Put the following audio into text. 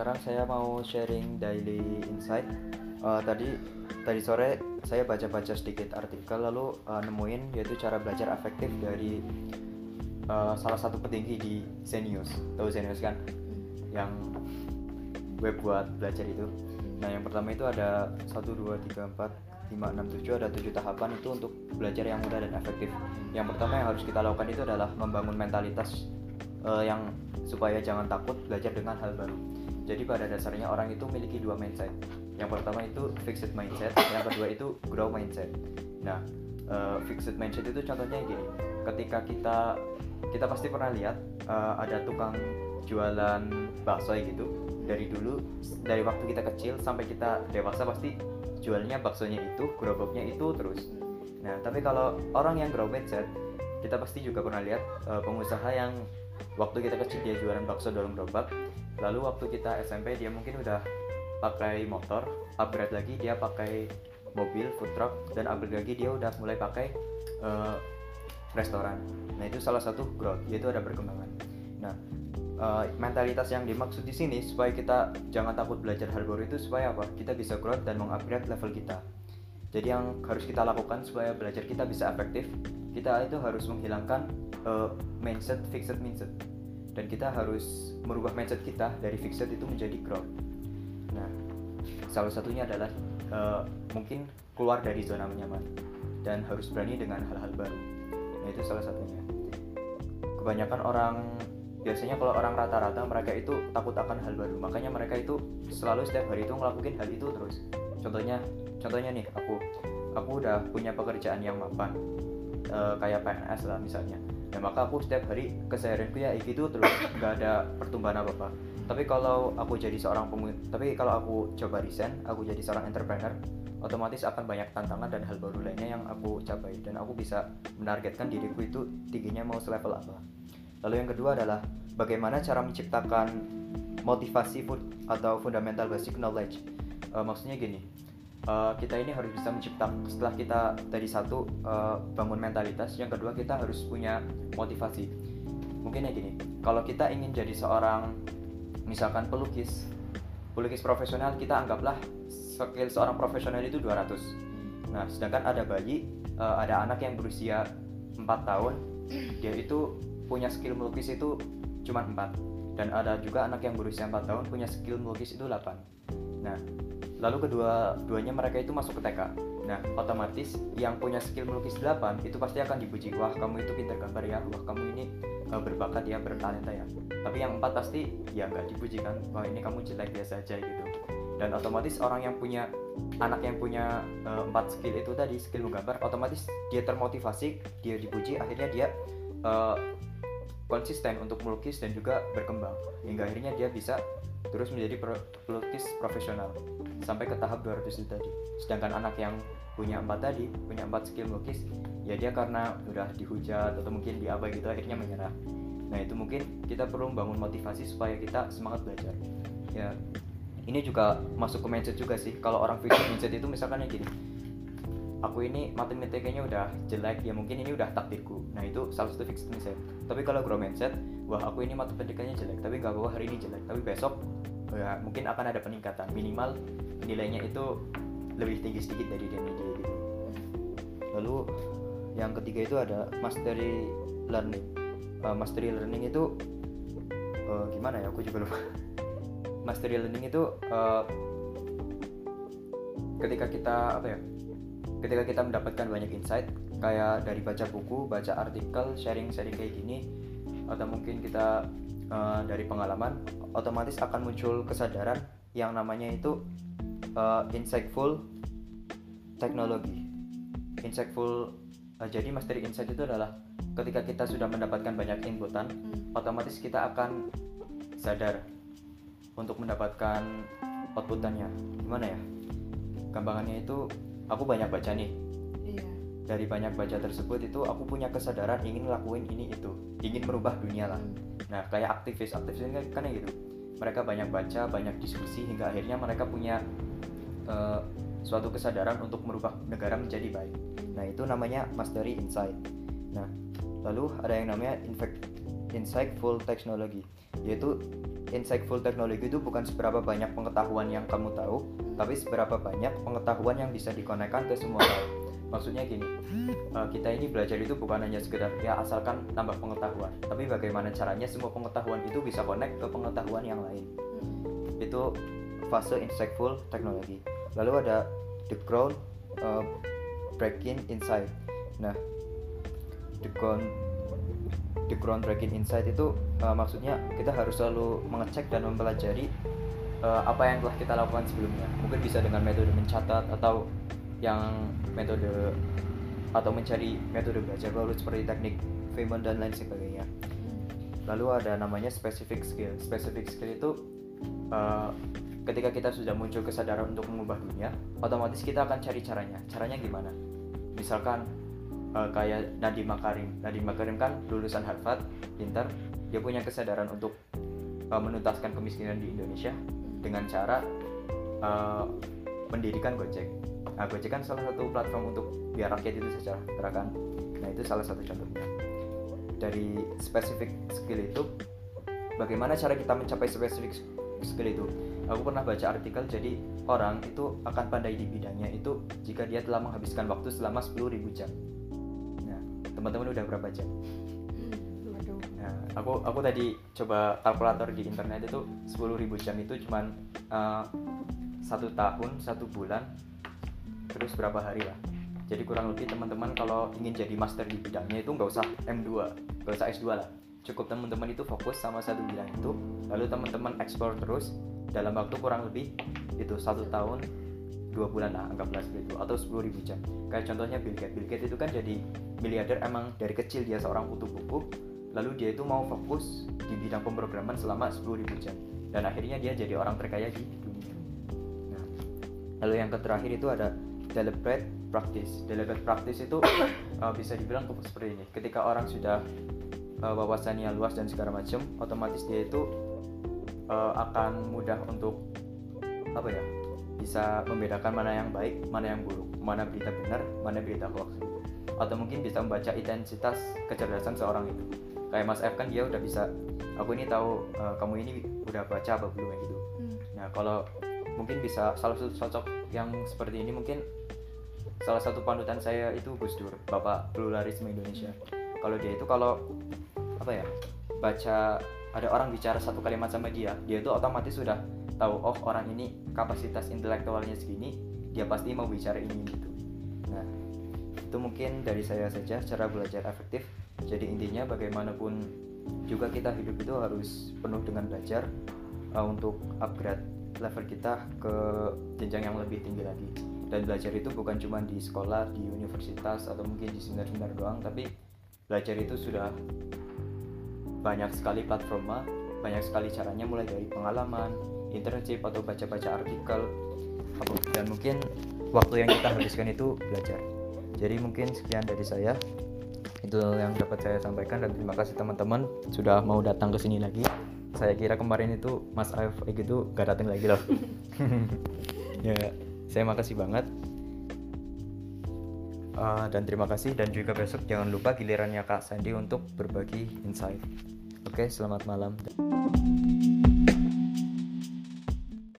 sekarang saya mau sharing daily insight. Uh, tadi tadi sore saya baca-baca sedikit artikel lalu uh, nemuin yaitu cara belajar efektif dari uh, salah satu petinggi di Zenius. Tahu Zenius kan? Yang web buat belajar itu. Nah, yang pertama itu ada 1 2 3 4 5 6 7 ada 7 tahapan itu untuk belajar yang mudah dan efektif. Yang pertama yang harus kita lakukan itu adalah membangun mentalitas uh, yang supaya jangan takut belajar dengan hal baru. Jadi pada dasarnya orang itu memiliki dua mindset. Yang pertama itu fixed mindset, yang kedua itu grow mindset. Nah, uh, fixed mindset itu contohnya gini. Ketika kita kita pasti pernah lihat uh, ada tukang jualan bakso gitu. Dari dulu dari waktu kita kecil sampai kita dewasa pasti jualnya baksonya itu, gerobaknya itu terus. Nah, tapi kalau orang yang grow mindset, kita pasti juga pernah lihat uh, pengusaha yang waktu kita kecil dia jualan bakso dalam gerobak lalu waktu kita SMP dia mungkin udah pakai motor upgrade lagi dia pakai mobil food truck dan upgrade lagi dia udah mulai pakai uh, restoran. Nah itu salah satu growth yaitu ada perkembangan. Nah uh, mentalitas yang dimaksud di sini supaya kita jangan takut belajar hal baru itu supaya apa? Kita bisa growth dan mengupgrade level kita. Jadi yang harus kita lakukan supaya belajar kita bisa efektif kita itu harus menghilangkan uh, mindset fixed mindset dan kita harus merubah mindset kita dari fixed itu menjadi growth nah salah satunya adalah uh, mungkin keluar dari zona nyaman dan harus berani dengan hal-hal baru. Nah itu salah satunya. Kebanyakan orang biasanya kalau orang rata-rata mereka itu takut akan hal baru. Makanya mereka itu selalu setiap hari itu ngelakuin hal itu terus. Contohnya contohnya nih aku aku udah punya pekerjaan yang mapan uh, kayak PNS lah misalnya ya maka aku setiap hari keseharianku ya gitu terus nggak ada pertumbuhan apa apa tapi kalau aku jadi seorang pengu tapi kalau aku coba resign aku jadi seorang entrepreneur otomatis akan banyak tantangan dan hal baru lainnya yang aku capai. Dan aku bisa menargetkan diriku itu tingginya mau selevel apa. Lalu yang kedua adalah bagaimana cara menciptakan motivasi food atau fundamental basic knowledge. Uh, maksudnya gini uh, kita ini harus bisa menciptakan setelah kita dari satu uh, bangun mentalitas yang kedua kita harus punya motivasi. Mungkin ya gini kalau kita ingin jadi seorang misalkan pelukis pelukis profesional kita anggaplah skill seorang profesional itu 200 nah sedangkan ada bayi uh, ada anak yang berusia 4 tahun dia itu punya skill melukis itu cuma 4 dan ada juga anak yang berusia 4 tahun punya skill melukis itu 8 nah lalu kedua duanya mereka itu masuk ke TK nah otomatis yang punya skill melukis 8 itu pasti akan dipuji wah kamu itu pintar gambar ya. Wah kamu ini uh, berbakat ya bertalenta ya. Tapi yang empat pasti ya nggak dipuji kan. Wah ini kamu jelek biasa aja gitu. Dan otomatis orang yang punya anak yang punya uh, empat skill itu tadi skill menggambar otomatis dia termotivasi dia dipuji akhirnya dia uh, konsisten untuk melukis dan juga berkembang. Hingga akhirnya dia bisa terus menjadi pelukis profesional. Sampai ke tahap 200 itu tadi. Sedangkan anak yang punya empat tadi punya empat skill melukis ya dia karena udah dihujat atau mungkin diapa gitu akhirnya menyerah. Nah itu mungkin kita perlu membangun motivasi supaya kita semangat belajar. Ya ini juga masuk ke mindset juga sih. Kalau orang fixed mindset itu misalkan yang gini. Aku ini matematikanya udah jelek ya mungkin ini udah takdirku. Nah itu salah satu fixed mindset. Tapi kalau grow mindset wah aku ini matematikanya jelek tapi nggak bawa hari ini jelek. Tapi besok ya mungkin akan ada peningkatan. Minimal nilainya itu lebih tinggi sedikit dari dia media gitu. Lalu yang ketiga itu ada mastery learning. Uh, mastery learning itu uh, gimana ya? Aku juga lupa. Mastery learning itu uh, ketika kita apa ya? Ketika kita mendapatkan banyak insight kayak dari baca buku, baca artikel, sharing-sharing kayak gini atau mungkin kita uh, dari pengalaman otomatis akan muncul kesadaran yang namanya itu uh, insightful teknologi. Insightful uh, jadi mastery insight itu adalah ketika kita sudah mendapatkan banyak inputan, hmm. otomatis kita akan sadar untuk mendapatkan outputannya. Gimana ya? Gampangannya itu aku banyak baca nih iya. Dari banyak baca tersebut itu aku punya kesadaran ingin ngelakuin ini itu. Ingin merubah dunia lah. Nah kayak aktivis aktivis ini kan, kan gitu. Mereka banyak baca banyak diskusi hingga akhirnya mereka punya uh, suatu kesadaran untuk merubah negara menjadi baik. Nah itu namanya mastery insight. Nah lalu ada yang namanya insightful technology. Yaitu insightful teknologi itu bukan seberapa banyak pengetahuan yang kamu tahu, tapi seberapa banyak pengetahuan yang bisa dikonekkan ke semua hal. Maksudnya gini, uh, kita ini belajar itu bukan hanya sekedar ya asalkan nambah pengetahuan, tapi bagaimana caranya semua pengetahuan itu bisa connect ke pengetahuan yang lain. Itu fase insightful teknologi. Lalu ada the ground uh, breaking insight. Nah, the ground the groundbreaking insight itu uh, maksudnya kita harus selalu mengecek dan mempelajari uh, apa yang telah kita lakukan sebelumnya. Mungkin bisa dengan metode mencatat atau yang metode atau mencari metode belajar baru seperti teknik Feynman dan lain sebagainya. Lalu ada namanya specific skill. Specific skill itu uh, ketika kita sudah muncul kesadaran untuk mengubah dunia, otomatis kita akan cari caranya. Caranya gimana? Misalkan uh, kayak Nadiem Makarim. Nadiem Makarim kan lulusan Harvard, pintar. Dia punya kesadaran untuk uh, menuntaskan kemiskinan di Indonesia dengan cara uh, mendirikan Gojek. Nah, Gojek kan salah satu platform untuk biar rakyat itu sejahtera kan. Nah, itu salah satu contohnya. Dari spesifik skill itu, bagaimana cara kita mencapai spesifik skill itu? Aku pernah baca artikel jadi orang itu akan pandai di bidangnya itu jika dia telah menghabiskan waktu selama 10.000 jam teman-teman udah berapa jam nah, aku aku tadi coba kalkulator di internet itu 10.000 jam itu cuman uh, satu tahun satu bulan terus berapa hari lah. Jadi kurang lebih teman-teman kalau ingin jadi master di bidangnya itu nggak usah M2 nggak usah S2 lah. Cukup teman-teman itu fokus sama satu bidang itu lalu teman-teman explore terus. Dalam waktu kurang lebih itu satu tahun dua bulan lah anggaplah seperti itu atau sepuluh ribu jam. Kayak contohnya Bill Gates. Bill Gates itu kan jadi miliarder emang dari kecil dia seorang kutu buku lalu dia itu mau fokus di bidang pemrograman selama sepuluh ribu jam. Dan akhirnya dia jadi orang terkaya di lalu yang terakhir itu ada deliberate practice deliberate practice itu uh, bisa dibilang seperti ini ketika orang sudah uh, wawasannya luas dan segala macam otomatis dia itu uh, akan mudah untuk apa ya bisa membedakan mana yang baik, mana yang buruk, mana berita benar, mana berita hoax. Atau mungkin bisa membaca intensitas kecerdasan seorang itu. Kayak Mas F kan dia udah bisa, aku ini tahu uh, kamu ini udah baca apa belum gitu. Hmm. Nah kalau mungkin bisa salah satu sosok yang seperti ini mungkin salah satu panutan saya itu Gus Dur, Bapak Pluralisme Indonesia. Kalau dia itu kalau apa ya baca ada orang bicara satu kalimat sama dia, dia itu otomatis sudah tahu oh orang ini kapasitas intelektualnya segini dia pasti mau bicara ini gitu nah itu mungkin dari saya saja cara belajar efektif jadi intinya bagaimanapun juga kita hidup itu harus penuh dengan belajar uh, untuk upgrade level kita ke jenjang yang lebih tinggi lagi. Dan belajar itu bukan cuma di sekolah di universitas atau mungkin di seminar-seminar doang tapi belajar itu sudah banyak sekali platformnya banyak sekali caranya mulai dari pengalaman internship atau baca-baca artikel. Dan mungkin waktu yang kita habiskan itu belajar. Jadi mungkin sekian dari saya. Itu yang dapat saya sampaikan dan terima kasih teman-teman sudah mau datang ke sini lagi saya kira kemarin itu Mas Aif gitu gak datang lagi loh. Ya saya makasih banget. Uh, dan terima kasih. Dan juga besok jangan lupa gilirannya Kak Sandy untuk berbagi insight. Oke selamat malam